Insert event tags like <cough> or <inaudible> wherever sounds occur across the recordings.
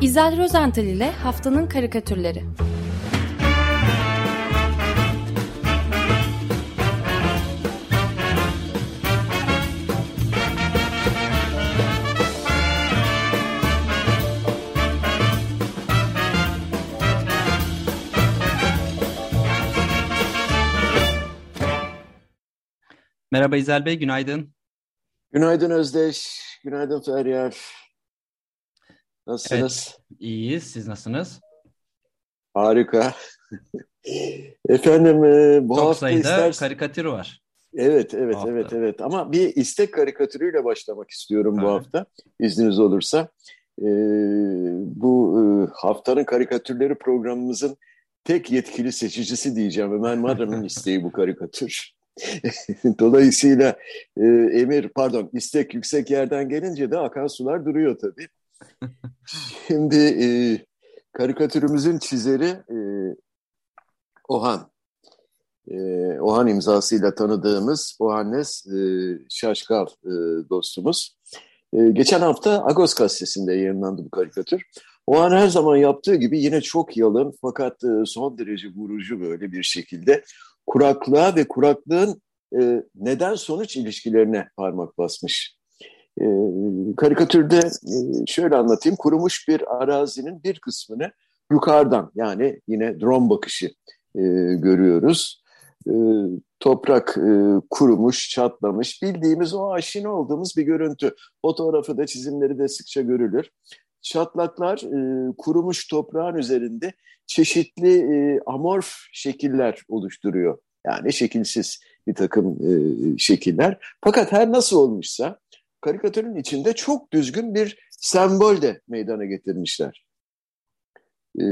İzel Rozental ile Haftanın Karikatürleri Merhaba İzel Bey, günaydın. Günaydın Özdeş, günaydın Feryal. Nasılsınız? Evet, iyiyiz. Siz nasılsınız? Harika. <laughs> Efendim e, bu Çok hafta sayıda ister... karikatür var. Evet, evet, evet, evet. Ama bir istek karikatürüyle başlamak istiyorum Tabii. bu hafta. İzniniz olursa. E, bu e, haftanın karikatürleri programımızın tek yetkili seçicisi diyeceğim. Ömer Madra'nın <laughs> isteği bu karikatür. <laughs> Dolayısıyla e, emir, pardon, istek yüksek yerden gelince de akan sular duruyor tabii. Şimdi e, karikatürümüzün çizeri e, Ohan. E, Ohan imzasıyla tanıdığımız Ohannes e, Şaşkal e, dostumuz. E, geçen hafta Agos gazetesinde yayınlandı bu karikatür. Ohan her zaman yaptığı gibi yine çok yalın fakat e, son derece vurucu böyle bir şekilde kuraklığa ve kuraklığın e, neden sonuç ilişkilerine parmak basmış. E, karikatürde e, şöyle anlatayım. Kurumuş bir arazinin bir kısmını yukarıdan yani yine drone bakışı e, görüyoruz. E, toprak e, kurumuş, çatlamış. Bildiğimiz o aşina olduğumuz bir görüntü. Fotoğrafı da çizimleri de sıkça görülür. Çatlaklar e, kurumuş toprağın üzerinde çeşitli e, amorf şekiller oluşturuyor. Yani şekilsiz bir takım e, şekiller. Fakat her nasıl olmuşsa karikatürün içinde çok düzgün bir sembol de meydana getirmişler. E,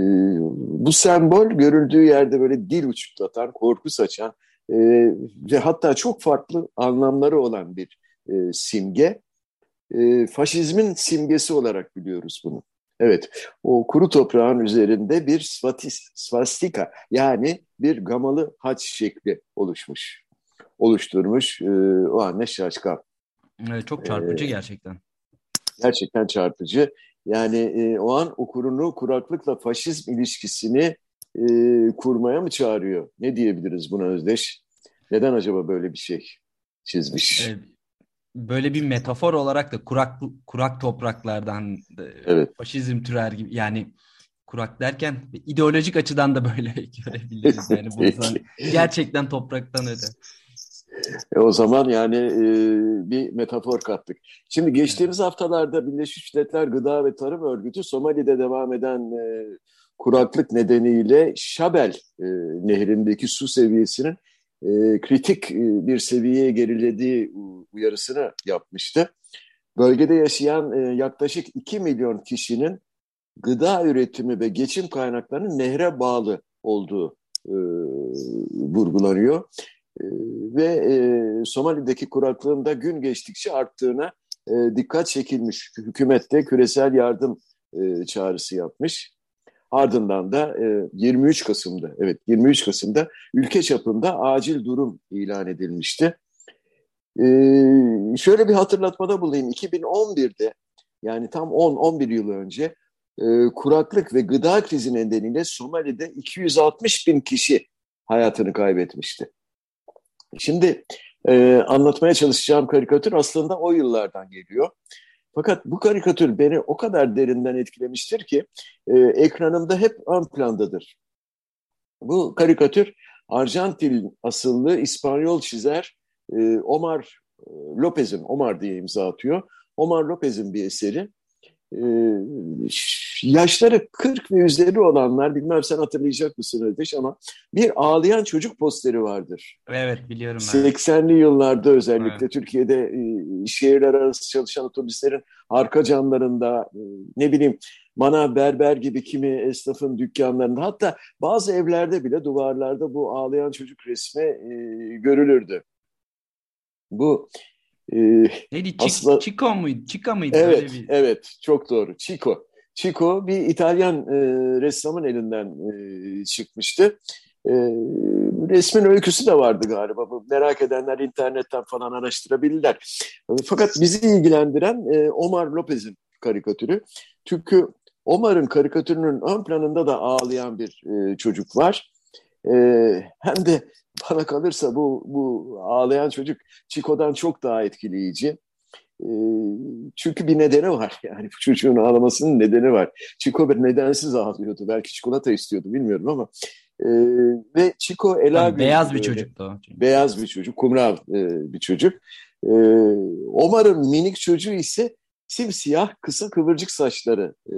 bu sembol görüldüğü yerde böyle dil uçuklatan, korku saçan e, ve hatta çok farklı anlamları olan bir e, simge. E, faşizmin simgesi olarak biliyoruz bunu. Evet, o kuru toprağın üzerinde bir svatis, svastika yani bir gamalı haç şekli oluşmuş, oluşturmuş e, o anne şaşkal. Evet, çok çarpıcı Ee, gerçekten. Gerçekten çarpıcı. Yani e, o an okurunu kuraklıkla faşizm ilişkisini e, kurmaya mı çağırıyor? Ne diyebiliriz buna Özdeş? Neden acaba böyle bir şey çizmiş? Ee, böyle bir metafor olarak da kurak kurak topraklardan e, Evet. faşizm türer gibi yani kurak derken ideolojik açıdan da böyle <laughs> görebiliriz yani bu <laughs> gerçekten topraktan öte. E, o zaman yani e, bir metafor kattık. Şimdi geçtiğimiz haftalarda Birleşmiş Milletler Gıda ve Tarım Örgütü Somali'de devam eden e, kuraklık nedeniyle Şabel e, nehrindeki su seviyesinin e, kritik e, bir seviyeye gerilediği uyarısını yapmıştı. Bölgede yaşayan e, yaklaşık 2 milyon kişinin gıda üretimi ve geçim kaynaklarının nehre bağlı olduğu e, vurgulanıyor. E, ve e, Somali'deki kuraklığın da gün geçtikçe arttığına e, dikkat çekilmiş. Hükümet de küresel yardım e, çağrısı yapmış. Ardından da e, 23 Kasım'da, evet 23 Kasım'da ülke çapında acil durum ilan edilmişti. E, şöyle bir hatırlatmada bulayım. 2011'de yani tam 10-11 yıl önce kuraklık ve gıda krizi nedeniyle Somali'de 260 bin kişi hayatını kaybetmişti. Şimdi e, anlatmaya çalışacağım karikatür aslında o yıllardan geliyor. Fakat bu karikatür beni o kadar derinden etkilemiştir ki e, ekranımda hep ön plandadır. Bu karikatür Arjantin asıllı İspanyol çizer e, Omar e, Lopez'in, Omar diye imza atıyor. Omar Lopez'in bir eseri. E, yaşları 40 ve üzeri olanlar, bilmem sen hatırlayacak mısın Ödeş ama bir ağlayan çocuk posteri vardır. Evet biliyorum ben. 80'li yıllarda özellikle Evet. Türkiye'de e, şehirler arası çalışan otobüslerin arka camlarında e, ne bileyim manav berber gibi kimi esnafın dükkanlarında hatta bazı evlerde bile duvarlarda bu ağlayan çocuk resmi e, görülürdü. Bu e, Neydi? Aslında- Chico muydu? Chica mıydı? Evet bir... evet çok doğru Chico. Chico bir İtalyan e, ressamın elinden e, çıkmıştı. E, resmin öyküsü de vardı galiba. Bu Merak edenler internetten falan araştırabilirler. Fakat bizi ilgilendiren e, Omar Lopez'in karikatürü. Çünkü Omar'ın karikatürünün ön planında da ağlayan bir e, çocuk var. E, hem de bana kalırsa bu, bu ağlayan çocuk Chico'dan çok daha etkileyici. Çünkü bir nedeni var. <laughs> Yani bu çocuğun ağlamasının nedeni var. Chico bir nedensiz ağlıyordu. Belki çikolata istiyordu bilmiyorum ama. E, ve Chico Ela Beyaz bir çocuktu. Beyaz bir çocuk, kumral e, bir çocuk. E, Omar'ın minik çocuğu ise simsiyah kısa kıvırcık saçları e,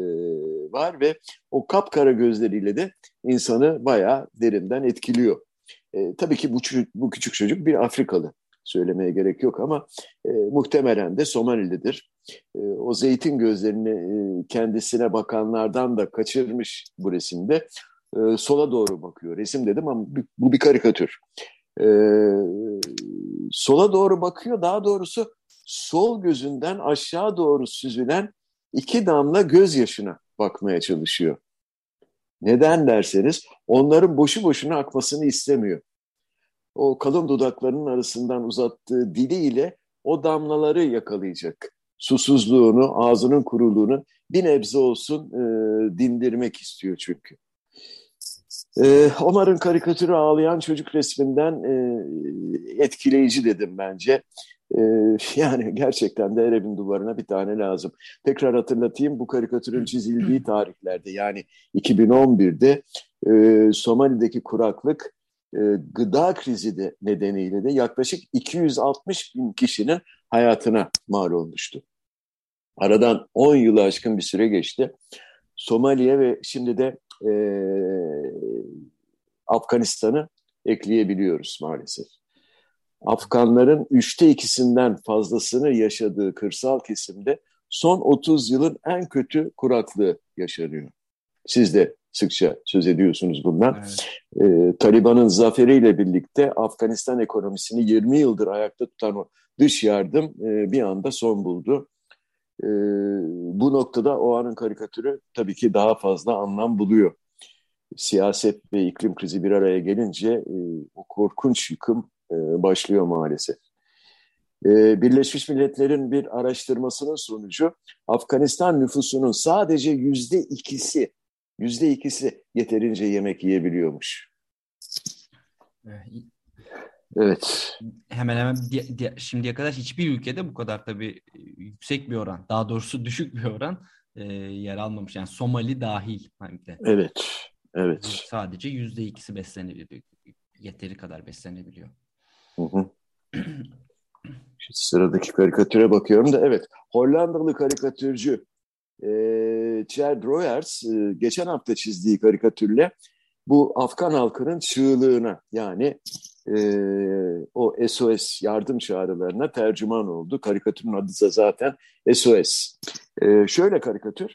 var ve o kapkara gözleriyle de insanı bayağı derinden etkiliyor. E, tabii ki bu, bu küçük çocuk bir Afrikalı söylemeye gerek yok ama e, muhtemelen de Somalilidir. E, o zeytin gözlerini e, kendisine bakanlardan da kaçırmış bu resimde. E, sola doğru bakıyor. Resim dedim ama bu bir karikatür. E, sola doğru bakıyor. Daha doğrusu sol gözünden aşağı doğru süzülen iki damla gözyaşına bakmaya çalışıyor. Neden derseniz onların boşu boşuna akmasını istemiyor. O kalın dudaklarının arasından uzattığı diliyle o damlaları yakalayacak. Susuzluğunu, ağzının kuruluğunu bir nebze olsun e, dindirmek istiyor çünkü. E, Omar'ın karikatürü ağlayan çocuk resminden e, etkileyici dedim bence. E, yani gerçekten de Erebin duvarına bir tane lazım. Tekrar hatırlatayım bu karikatürün çizildiği tarihlerde yani 2011'de e, Somali'deki kuraklık e, gıda krizi de nedeniyle de yaklaşık 260 bin kişinin hayatına mal olmuştu. Aradan 10 yılı aşkın bir süre geçti. Somali'ye ve şimdi de e, Afganistan'ı ekleyebiliyoruz maalesef. Afganların üçte ikisinden fazlasını yaşadığı kırsal kesimde son 30 yılın en kötü kuraklığı yaşanıyor. Siz de sıkça söz ediyorsunuz bundan. Evet. Ee, Taliban'ın zaferiyle birlikte Afganistan ekonomisini 20 yıldır ayakta tutan o dış yardım e, bir anda son buldu. E, bu noktada o anın karikatürü tabii ki daha fazla anlam buluyor. Siyaset ve iklim krizi bir araya gelince e, o korkunç yıkım e, başlıyor maalesef. E, Birleşmiş Milletler'in bir araştırmasının sonucu Afganistan nüfusunun sadece yüzde ikisi yüzde ikisi yeterince yemek yiyebiliyormuş. Evet. Hemen hemen şimdiye kadar hiçbir ülkede bu kadar tabii yüksek bir oran, daha doğrusu <laughs> düşük bir oran e, yer almamış. Yani Somali dahil. Hem de. Evet, evet. Sadece yüzde ikisi beslenebiliyor. Yeteri kadar beslenebiliyor. Hı hı. Şu sıradaki karikatüre bakıyorum da evet. Hollandalı karikatürcü e, Chad Royers e, geçen hafta çizdiği karikatürle bu Afgan halkının çığlığına yani e, o SOS yardım çağrılarına tercüman oldu. Karikatürün adı da zaten SOS. E, şöyle karikatür,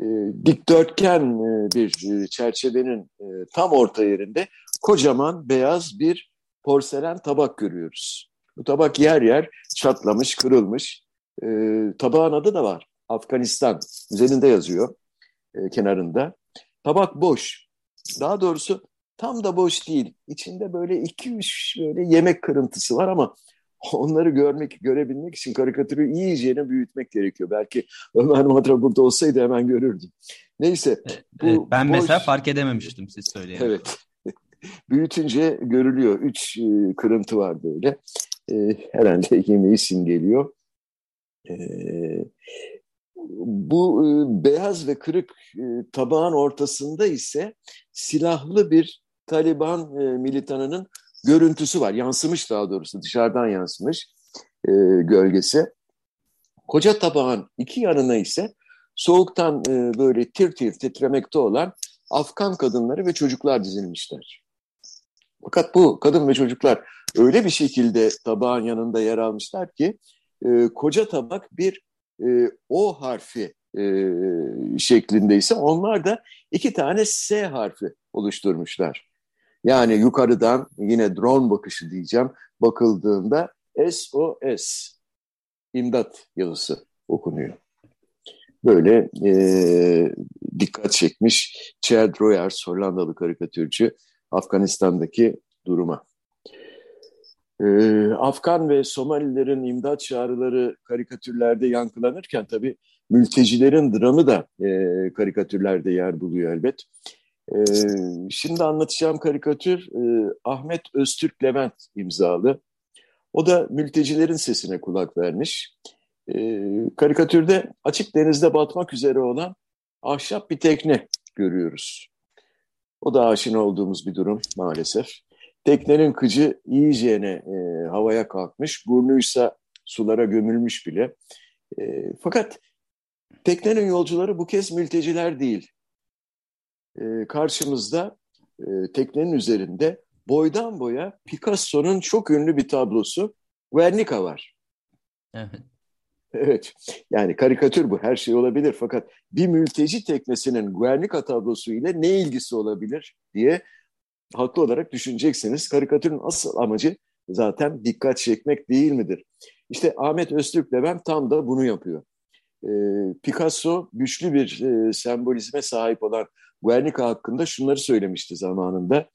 e, dikdörtgen e, bir çerçevenin e, tam orta yerinde kocaman beyaz bir porselen tabak görüyoruz. Bu tabak yer yer çatlamış, kırılmış. E, tabağın adı da var. Afganistan. Üzerinde yazıyor e, kenarında. Tabak boş. Daha doğrusu tam da boş değil. İçinde böyle iki üç böyle yemek kırıntısı var ama onları görmek, görebilmek için karikatürü iyicene büyütmek gerekiyor. Belki Ömer Madra burada olsaydı hemen görürdüm. Neyse. Bu ben boş... mesela fark edememiştim siz söyleyin. Evet. <laughs> Büyütünce görülüyor. Üç e, kırıntı var böyle. E, herhalde yemeği simgeliyor. E, bu e, beyaz ve kırık e, tabağın ortasında ise silahlı bir Taliban e, militanının görüntüsü var. Yansımış daha doğrusu dışarıdan yansımış e, gölgesi. Koca tabağın iki yanına ise soğuktan e, böyle tir tir titremekte olan Afgan kadınları ve çocuklar dizilmişler. Fakat bu kadın ve çocuklar öyle bir şekilde tabağın yanında yer almışlar ki e, koca tabak bir e, O harfi e, şeklindeyse onlar da iki tane S harfi oluşturmuşlar. Yani yukarıdan yine drone bakışı diyeceğim bakıldığında SOS imdat yazısı okunuyor. Böyle e, dikkat çekmiş Chad Royers Hollandalı karikatürcü Afganistan'daki duruma. Ee, Afgan ve Somalilerin imdat çağrıları karikatürlerde yankılanırken tabii mültecilerin dramı da e, karikatürlerde yer buluyor elbet. E, şimdi anlatacağım karikatür e, Ahmet Öztürk Levent imzalı. O da mültecilerin sesine kulak vermiş. E, karikatürde açık denizde batmak üzere olan ahşap bir tekne görüyoruz. O da aşina olduğumuz bir durum maalesef. Teknenin kıcı iyicene e, havaya kalkmış, burnuysa sulara gömülmüş bile. E, fakat teknenin yolcuları bu kez mülteciler değil. E, karşımızda e, teknenin üzerinde boydan boya Picasso'nun çok ünlü bir tablosu Guernica var. Evet. Evet, yani karikatür bu, her şey olabilir. Fakat bir mülteci teknesinin Guernica tablosu ile ne ilgisi olabilir diye haklı olarak düşüneceksiniz. Karikatürün asıl amacı zaten dikkat çekmek değil midir? İşte Ahmet Öztürk Levent tam da bunu yapıyor. Ee, Picasso güçlü bir e, sembolizme sahip olan Guernica hakkında şunları söylemişti zamanında.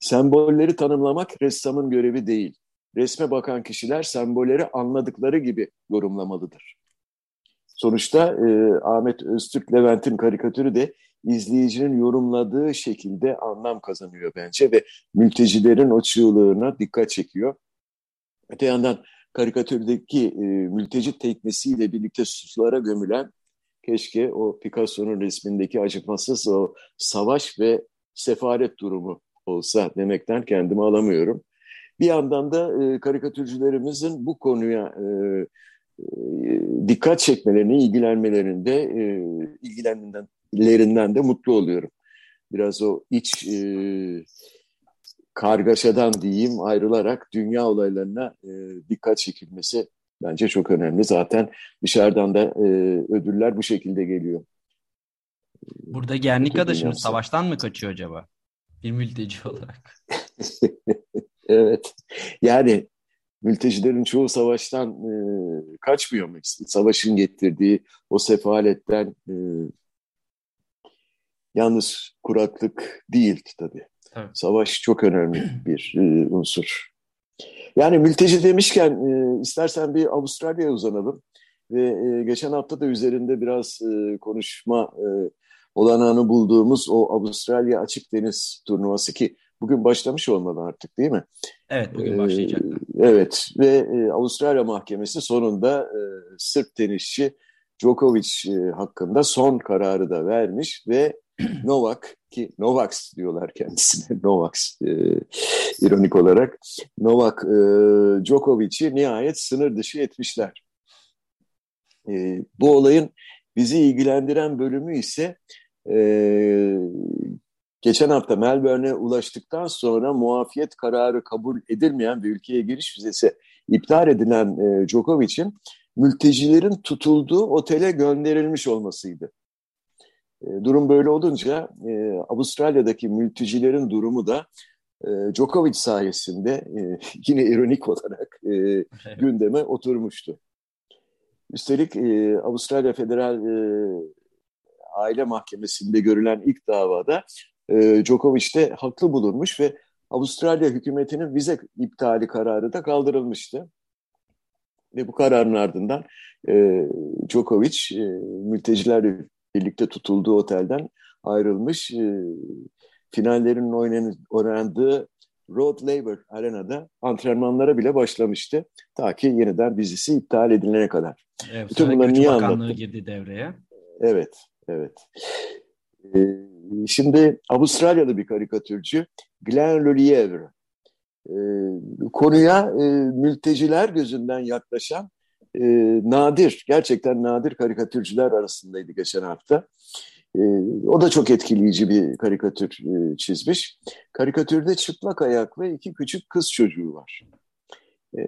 Sembolleri tanımlamak ressamın görevi değil resme bakan kişiler sembolleri anladıkları gibi yorumlamalıdır. Sonuçta e, Ahmet Öztürk Levent'in karikatürü de izleyicinin yorumladığı şekilde anlam kazanıyor bence ve mültecilerin o çığlığına dikkat çekiyor. Öte yandan karikatürdeki e, mülteci teknesiyle birlikte sulara gömülen keşke o Picasso'nun resmindeki acımasız o savaş ve sefaret durumu olsa demekten kendimi alamıyorum. Bir yandan da e, karikatürcülerimizin bu konuya e, e, dikkat çekmelerini, ilgilenmelerinde, e, ilgilenmelerinden de mutlu oluyorum. Biraz o iç e, kargaşadan diyeyim ayrılarak dünya olaylarına e, dikkat çekilmesi bence çok önemli. Zaten dışarıdan da e, ödüller bu şekilde geliyor. Burada Gernika da şimdi savaştan mı kaçıyor acaba? Bir mülteci olarak. <laughs> Evet. Yani mültecilerin çoğu savaştan e, kaçmıyor mu? Savaşın getirdiği o sefaletten e, yalnız kuraklık değil tabii. Evet. Savaş çok önemli <clears throat> bir e, unsur. Yani mülteci demişken e, istersen bir Avustralya'ya uzanalım. Ve e, geçen hafta da üzerinde biraz e, konuşma e, olanağını bulduğumuz o Avustralya Açık Deniz turnuvası ki bugün başlamış olmalı artık değil mi? Evet bugün başlayacak. Ee, evet ve e, Avustralya Mahkemesi sonunda e, Sırp tenisçi Djokovic e, hakkında son kararı da vermiş ve <clears throat> Novak ki Novaks diyorlar kendisine <laughs> Novaks e, ironik olarak Novak e, Djokovic'i nihayet sınır dışı etmişler. E, bu olayın bizi ilgilendiren bölümü ise e, geçen hafta Melbourne'e ulaştıktan sonra muafiyet kararı kabul edilmeyen bir ülkeye giriş vizesi iptal edilen e, Djokovic'in mültecilerin tutulduğu otele gönderilmiş olmasıydı. E, durum böyle olunca e, Avustralya'daki mültecilerin durumu da e, Djokovic sayesinde e, <laughs> yine ironik olarak e, gündeme oturmuştu. Üstelik e, Avustralya Federal e, Aile Mahkemesi'nde görülen ilk davada e, Djokovic de haklı bulunmuş ve Avustralya hükümetinin vize iptali kararı da kaldırılmıştı. Ve bu kararın ardından e, Djokovic e, mültecilerle birlikte tutulduğu otelden ayrılmış. E, finallerin oynandığı Road Labour Arena'da antrenmanlara bile başlamıştı. Ta ki yeniden vizesi iptal edilene kadar. Evet, Bütün bunları niye anlattım? girdi devreye. Evet, evet. Ee, Şimdi Avustralyalı bir karikatürcü Glenn Lelievre e, konuya e, mülteciler gözünden yaklaşan e, nadir, gerçekten nadir karikatürcüler arasındaydı geçen hafta. E, o da çok etkileyici bir karikatür e, çizmiş. Karikatürde çıplak ayak ve iki küçük kız çocuğu var. E,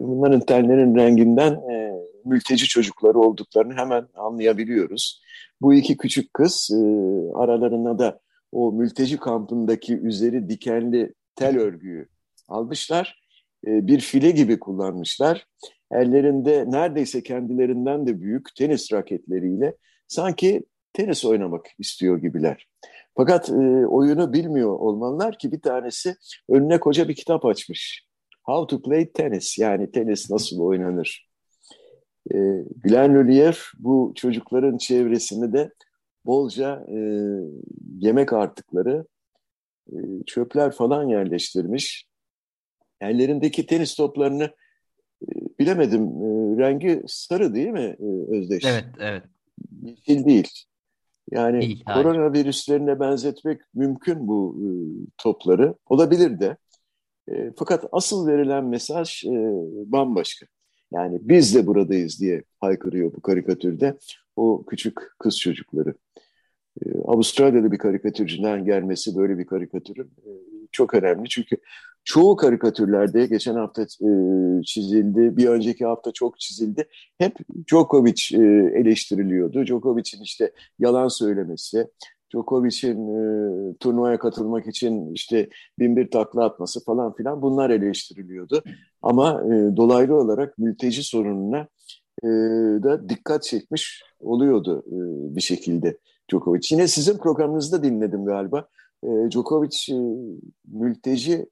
bunların tenlerin renginden e, mülteci çocukları olduklarını hemen anlayabiliyoruz. Bu iki küçük kız e, aralarına da o mülteci kampındaki üzeri dikenli tel örgüyü almışlar. E, bir file gibi kullanmışlar. Ellerinde neredeyse kendilerinden de büyük tenis raketleriyle sanki tenis oynamak istiyor gibiler. Fakat e, oyunu bilmiyor olmalılar ki bir tanesi önüne koca bir kitap açmış. How to Play Tennis yani tenis nasıl oynanır. E, Glenn Lullier bu çocukların çevresinde de bolca e, yemek artıkları, e, çöpler falan yerleştirmiş. Ellerindeki tenis toplarını bilemedim e, rengi sarı değil mi e, Özdeş? Evet, evet. Yeşil değil. Yani değil, koronavirüslerine benzetmek mümkün bu e, topları. Olabilir de. E, fakat asıl verilen mesaj e, bambaşka. Yani biz de buradayız diye haykırıyor bu karikatürde o küçük kız çocukları. Avustralya'da bir karikatürcüden gelmesi böyle bir karikatürün çok önemli. Çünkü çoğu karikatürlerde geçen hafta e, çizildi, bir önceki hafta çok çizildi. Hep Djokovic e, eleştiriliyordu. Djokovic'in işte yalan söylemesi, Djokovic'in e, turnuvaya katılmak için işte bin bir takla atması falan filan bunlar eleştiriliyordu. Ama e, dolaylı olarak mülteci sorununa e, da dikkat çekmiş oluyordu e, bir şekilde Djokovic. Yine sizin programınızda dinledim galiba. E, Djokovic e, mülteci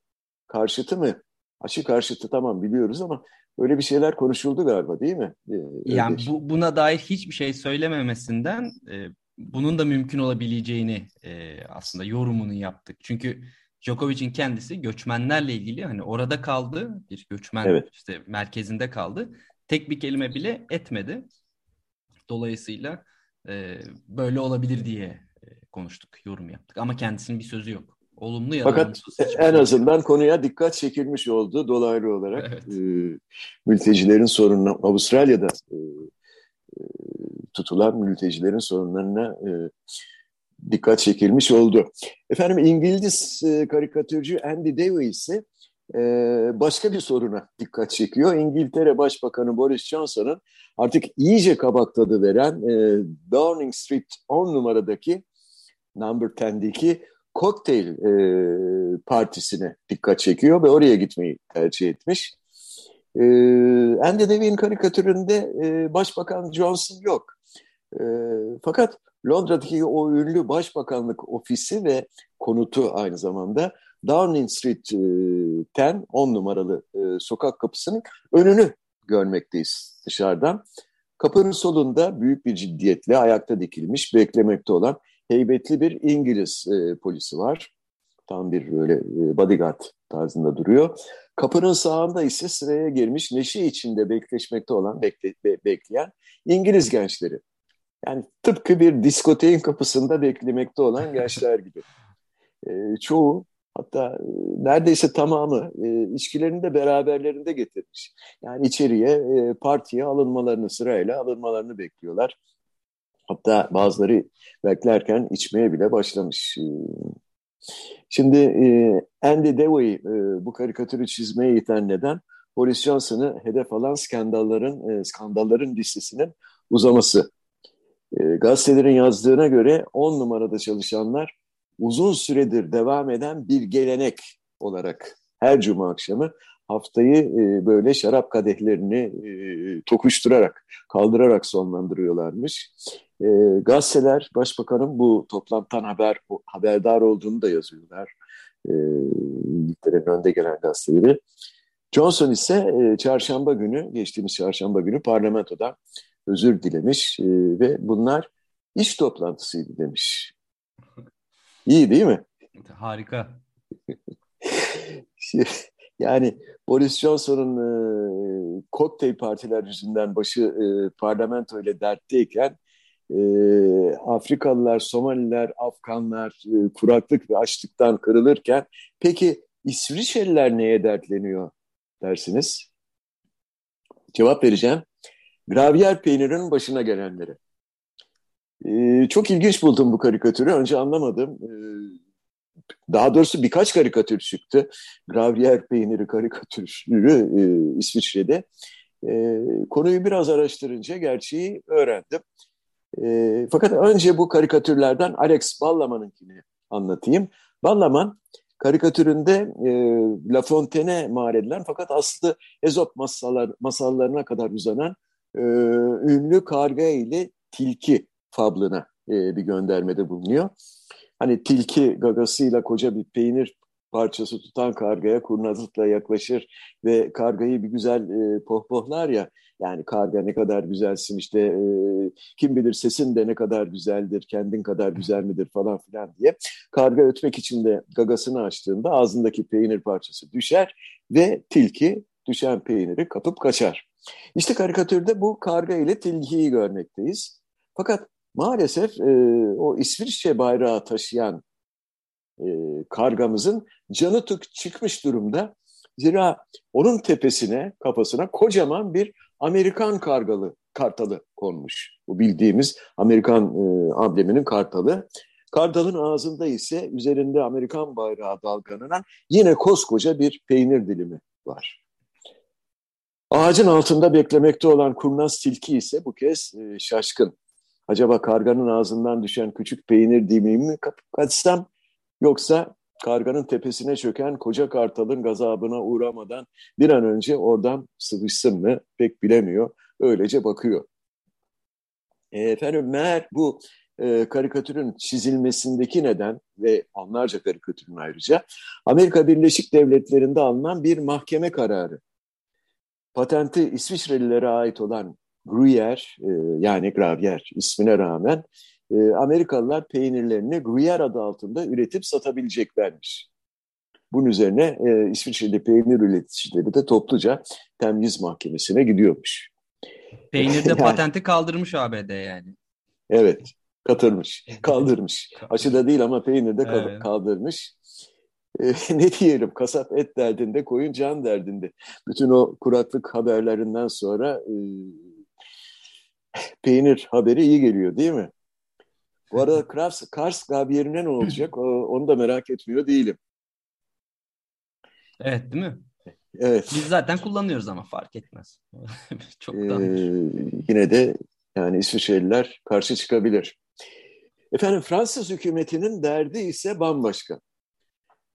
karşıtı mı? Aşı karşıtı tamam biliyoruz ama öyle bir şeyler konuşuldu galiba değil mi? E, yani bu, buna dair hiçbir şey söylememesinden e, bunun da mümkün olabileceğini e, aslında yorumunu yaptık. Çünkü Djokovic'in kendisi göçmenlerle ilgili hani orada kaldı bir göçmen evet. işte merkezinde kaldı. Tek bir kelime bile etmedi. Dolayısıyla e, böyle olabilir diye e, konuştuk, yorum yaptık. Ama kendisinin bir sözü yok. Olumlu ya Fakat en azından konuya dikkat çekilmiş oldu dolaylı olarak. Evet. E, mültecilerin sorununa Avustralya'da e, e, tutulan mültecilerin sorunlarına e, dikkat çekilmiş oldu. Efendim İngiliz e, karikatürcü Andy Davis ise e, başka bir soruna dikkat çekiyor. İngiltere Başbakanı Boris Johnson'ın artık iyice kabak tadı veren e, Downing Street 10 numaradaki Number 10'deki kokteyl e, partisine dikkat çekiyor ve oraya gitmeyi tercih etmiş. E, Andy Davy'in karikatüründe e, Başbakan Johnson yok. E, fakat Londra'daki o ünlü Başbakanlık ofisi ve konutu aynı zamanda Downing Street 10, 10 numaralı e, sokak kapısının önünü görmekteyiz dışarıdan. Kapının solunda büyük bir ciddiyetle ayakta dikilmiş, beklemekte olan heybetli bir İngiliz e, polisi var. Tam bir böyle e, bodyguard tarzında duruyor. Kapının sağında ise sıraya girmiş, neşe içinde bekleşmekte olan, bekle, be, bekleyen İngiliz gençleri. Yani tıpkı bir diskoteğin kapısında beklemekte olan <laughs> gençler gibi. E, çoğu Hatta e, neredeyse tamamı e, içkilerini de beraberlerinde getirmiş. Yani içeriye e, partiye alınmalarını sırayla alınmalarını bekliyorlar. Hatta bazıları beklerken içmeye bile başlamış. E, şimdi e, Andy Dewey e, bu karikatürü çizmeye iten neden Boris Johnson'ı hedef alan skandalların e, skandalların listesinin uzaması. Gazetelerin yazdığına göre 10 numarada çalışanlar uzun süredir devam eden bir gelenek olarak her cuma akşamı haftayı böyle şarap kadehlerini tokuşturarak, kaldırarak sonlandırıyorlarmış. E, gazeteler başbakanın bu toplantıdan haber haberdar olduğunu da yazıyorlar. E, İngiltere'nin önde gelen gazeteleri. Johnson ise e, çarşamba günü, geçtiğimiz çarşamba günü parlamentoda özür dilemiş e, ve bunlar iş toplantısıydı demiş. İyi değil mi? Harika. <laughs> yani Boris Johnson'un e, kokteyl partiler yüzünden başı e, parlamento ile dertteyken e, Afrikalılar, Somaliler, Afganlar e, kuraklık ve açlıktan kırılırken peki İsviçreliler neye dertleniyor dersiniz? Cevap vereceğim. Gravyer peynirinin başına gelenleri. Ee, çok ilginç buldum bu karikatürü. Önce anlamadım. Ee, daha doğrusu birkaç karikatür çıktı. Gravrier peyniri karikatürü e, İsviçre'de. E, konuyu biraz araştırınca gerçeği öğrendim. E, fakat önce bu karikatürlerden Alex Ballaman'ınkini anlatayım. Ballaman karikatüründe e, La Fontaine'e mal edilen fakat aslı Ezop masallar, masallarına kadar uzanan e, ünlü karga ile tilki fablına e, bir göndermede bulunuyor. Hani tilki gagasıyla koca bir peynir parçası tutan kargaya kurnazlıkla yaklaşır ve kargayı bir güzel e, pohpohlar ya. Yani karga ne kadar güzelsin işte e, kim bilir sesin de ne kadar güzeldir, kendin kadar güzel midir falan filan diye. Karga ötmek için de gagasını açtığında ağzındaki peynir parçası düşer ve tilki düşen peyniri kapıp kaçar. İşte karikatürde bu karga ile tilkiyi görmekteyiz. Fakat maalesef e, o İsviçre bayrağı taşıyan e, kargamızın canı tık çıkmış durumda. Zira onun tepesine, kafasına kocaman bir Amerikan kargalı, kartalı konmuş. Bu bildiğimiz Amerikan e, ambleminin kartalı. Kartalın ağzında ise üzerinde Amerikan bayrağı dalgalanan yine koskoca bir peynir dilimi var. Ağacın altında beklemekte olan kurnaz tilki ise bu kez e, şaşkın. Acaba karganın ağzından düşen küçük peynir dilimini mi kaçsam yoksa karganın tepesine çöken koca kartalın gazabına uğramadan bir an önce oradan sıvışsın mı pek bilemiyor. Öylece bakıyor. E, efendim meğer bu e, karikatürün çizilmesindeki neden ve onlarca karikatürün ayrıca Amerika Birleşik Devletleri'nde alınan bir mahkeme kararı. Patenti İsviçrelilere ait olan Gruyère e, yani Gravier ismine rağmen e, Amerikalılar peynirlerini Gruyère adı altında üretip satabileceklermiş. Bunun üzerine e, İsviçreli peynir üreticileri de topluca temyiz mahkemesine gidiyormuş. Peynirde <laughs> yani, patenti kaldırmış ABD yani. Evet, katırmış, <laughs> kaldırmış. Aşıda değil ama peynirde evet. kaldırmış. E, <laughs> ne diyelim kasap et derdinde, koyun can derdinde. Bütün o kuraklık haberlerinden sonra e, peynir haberi iyi geliyor değil mi? Bu arada Kars, Kars Gabiyerine ne olacak? Onu da merak etmiyor değilim. Evet değil mi? Evet. Biz zaten kullanıyoruz ama fark etmez. <laughs> Çok ee, yine de yani İsviçreliler karşı çıkabilir. Efendim Fransız hükümetinin derdi ise bambaşka.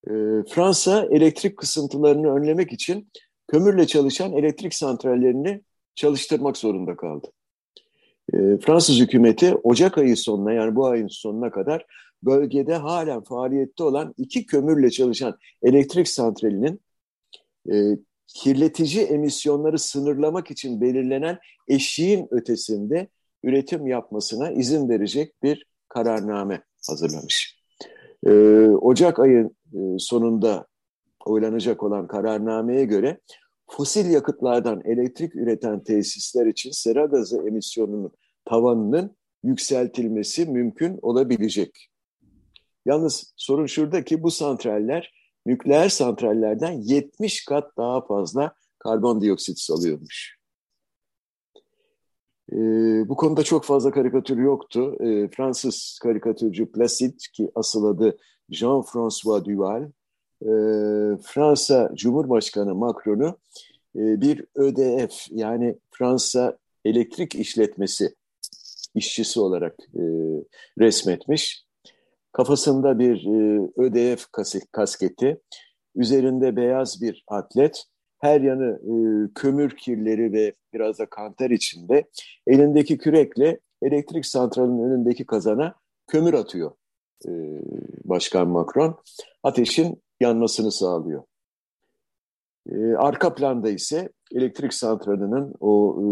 Ee, Fransa elektrik kısıntılarını önlemek için kömürle çalışan elektrik santrallerini çalıştırmak zorunda kaldı. Ee, Fransız hükümeti Ocak ayı sonuna yani bu ayın sonuna kadar bölgede halen faaliyette olan iki kömürle çalışan elektrik santralinin e, kirletici emisyonları sınırlamak için belirlenen eşiğin ötesinde üretim yapmasına izin verecek bir kararname hazırlamış. E, Ocak ayı e, sonunda oylanacak olan kararnameye göre fosil yakıtlardan elektrik üreten tesisler için sera gazı emisyonunun tavanının yükseltilmesi mümkün olabilecek. Yalnız sorun şurada ki bu santraller nükleer santrallerden 70 kat daha fazla karbondioksit salıyormuş. Ee, bu konuda çok fazla karikatür yoktu. Ee, Fransız karikatürcü Placide ki asıl adı Jean-François Duval, e, Fransa Cumhurbaşkanı Macron'u e, bir ÖDF yani Fransa Elektrik İşletmesi işçisi olarak e, resmetmiş. Kafasında bir e, ÖDF kasketi, üzerinde beyaz bir atlet, her yanı e, kömür kirleri ve biraz da kanter içinde elindeki kürekle elektrik santralinin önündeki kazana kömür atıyor e, Başkan Macron. Ateşin yanmasını sağlıyor. E, arka planda ise elektrik santralinin o e,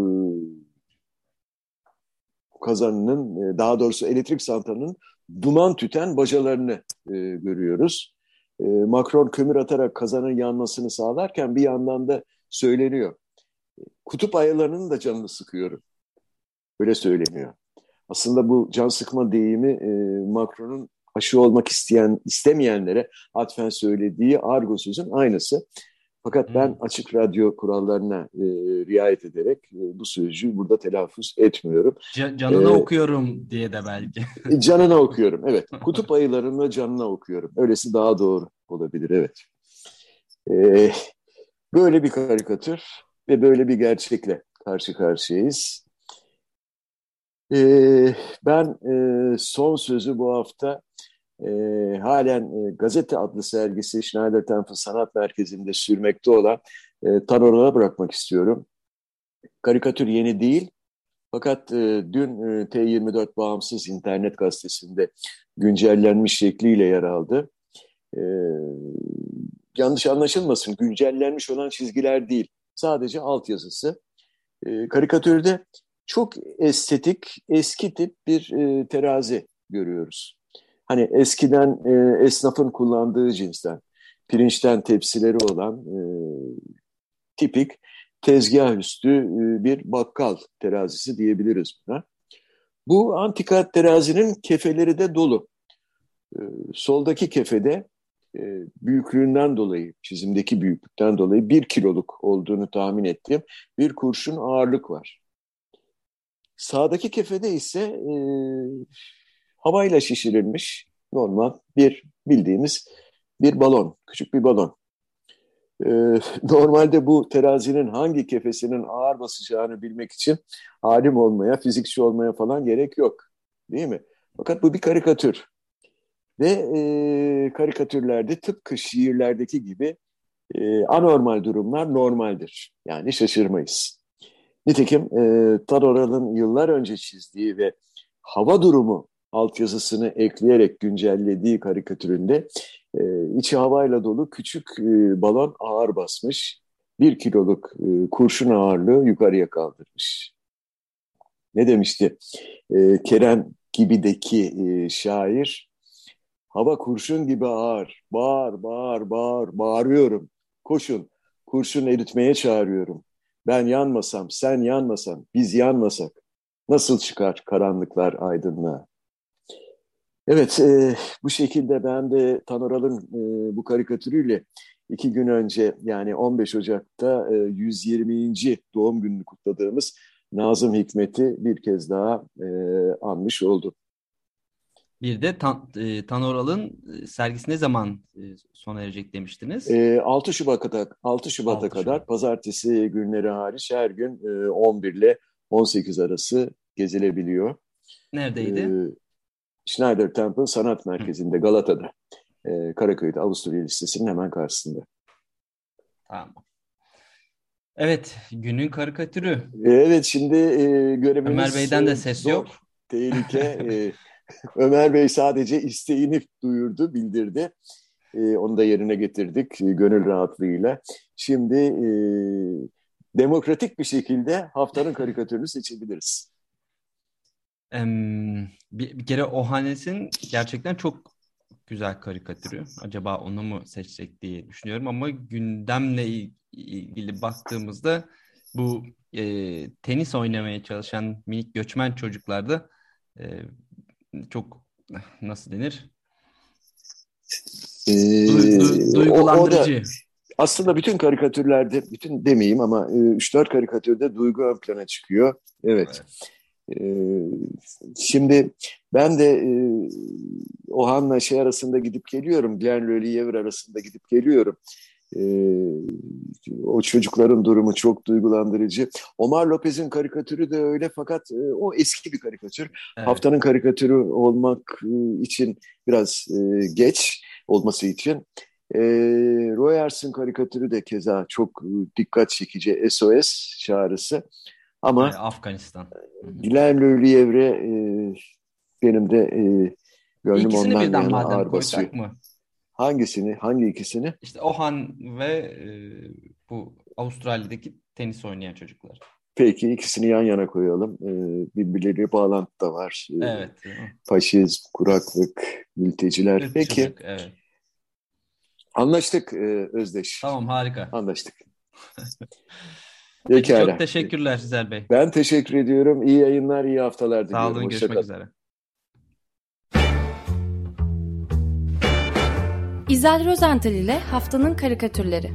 kazanının, e, daha doğrusu elektrik santralinin duman tüten bacalarını e, görüyoruz. E, Macron kömür atarak kazanın yanmasını sağlarken bir yandan da söyleniyor. Kutup ayılarının da canını sıkıyorum. Öyle söyleniyor. Aslında bu can sıkma deyimi e, Macron'un aşı olmak isteyen istemeyenlere atfen söylediği argo sözün aynısı. Fakat ben açık radyo kurallarına e, riayet ederek e, bu sözcüğü burada telaffuz etmiyorum. Can, canına ee, okuyorum diye de belki. E, canına okuyorum, evet. <laughs> Kutup ayılarının canına okuyorum. Öylesi daha doğru olabilir, evet. Ee, böyle bir karikatür ve böyle bir gerçekle karşı karşıyayız. Ee, ben e, son sözü bu hafta e, halen e, Gazete adlı sergisi Schneider Tempel Sanat Merkezi'nde sürmekte olan e, Tanor'a bırakmak istiyorum. Karikatür yeni değil fakat e, dün e, T24 bağımsız internet gazetesinde güncellenmiş şekliyle yer aldı. E, yanlış anlaşılmasın güncellenmiş olan çizgiler değil. Sadece altyazısı. E, karikatürde çok estetik, eski tip bir e, terazi görüyoruz. Hani eskiden e, esnafın kullandığı cinsten, pirinçten tepsileri olan e, tipik tezgah üstü e, bir bakkal terazisi diyebiliriz buna. Bu antika terazinin kefeleri de dolu. E, soldaki kefede e, büyüklüğünden dolayı, çizimdeki büyüklükten dolayı bir kiloluk olduğunu tahmin ettiğim bir kurşun ağırlık var. Sağdaki kefede ise e, havayla şişirilmiş normal bir bildiğimiz bir balon, küçük bir balon. Ee, <laughs> normalde bu terazinin hangi kefesinin ağır basacağını bilmek için alim olmaya, fizikçi olmaya falan gerek yok. Değil mi? Fakat bu bir karikatür. Ve e, karikatürlerde tıpkı şiirlerdeki gibi e, anormal durumlar normaldir. Yani şaşırmayız. Nitekim e, Taroral'ın yıllar önce çizdiği ve hava durumu altyazısını ekleyerek güncellediği karikatüründe e, içi havayla dolu küçük e, balon ağır basmış. Bir kiloluk e, kurşun ağırlığı yukarıya kaldırmış. Ne demişti? E, Kerem gibideki e, şair hava kurşun gibi ağır. Bağır, bağır, bağır, bağırıyorum. Koşun, kurşun eritmeye çağırıyorum. Ben yanmasam, sen yanmasan, biz yanmasak nasıl çıkar karanlıklar aydınlığa? Evet, e, bu şekilde ben de Tanoral'ın e, bu karikatürüyle iki gün önce yani 15 Ocak'ta e, 120. doğum gününü kutladığımız Nazım Hikmet'i bir kez daha e, anmış oldum. Bir de Tan e, Tanoral'ın sergisi ne zaman e, sona erecek demiştiniz? E, 6 Şubat'a 6 Şubat'a 6 kadar Şubat. pazartesi günleri hariç her gün e, 11 ile 18 arası gezilebiliyor. Neredeydi? E, Schneider Temple Sanat Merkezi'nde Galata'da. E, Karaköy'de Avusturya Lisesi'nin hemen karşısında. Tamam. Evet, günün karikatürü. Evet, şimdi e, görevimiz... Ömer Bey'den de ses zor, yok. <laughs> Tehlike. e, <laughs> Ömer Bey sadece isteğini duyurdu, bildirdi. E, onu da yerine getirdik e, gönül rahatlığıyla. Şimdi e, demokratik bir şekilde haftanın karikatürünü seçebiliriz bir, bir kere Ohanes'in gerçekten çok güzel karikatürü. Acaba onu mu seçsek diye düşünüyorum ama gündemle ilgili baktığımızda bu e, tenis oynamaya çalışan minik göçmen çocuklarda e, çok nasıl denir? Ee, du, du, duygulandırıcı. O, o da, aslında bütün karikatürlerde, bütün demeyeyim ama 3-4 karikatürde duygu ön plana çıkıyor. Evet. evet. Ee, şimdi ben de e, Ohan'la şey arasında gidip geliyorum. Glenn Lölyever arasında gidip geliyorum. Ee, o çocukların durumu çok duygulandırıcı. Omar Lopez'in karikatürü de öyle fakat e, o eski bir karikatür. Evet. Haftanın karikatürü olmak e, için biraz e, geç olması için. E, Royers'ın karikatürü de keza çok dikkat çekici SOS çağrısı. Ama yani Afganistan. Dilan Löliyevre e, benim de e, gönlüm İkisini ondan birden yana ağır basıyor. Mı? Hangisini? Hangi ikisini? İşte Ohan ve e, bu Avustralya'daki tenis oynayan çocuklar. Peki ikisini yan yana koyalım. Ee, birbirleri bağlantı da var. Ee, evet. Faşizm, kuraklık, mülteciler. Çocuk, Peki. Evet. Anlaştık e, Özdeş. Tamam harika. Anlaştık. <laughs> Peki, çok teşekkürler Zizel Bey. Ben teşekkür ediyorum. İyi yayınlar, iyi haftalar diliyorum. Sağ olun, Hoşça görüşmek üzere. İzel Rozental ile Haftanın Karikatürleri.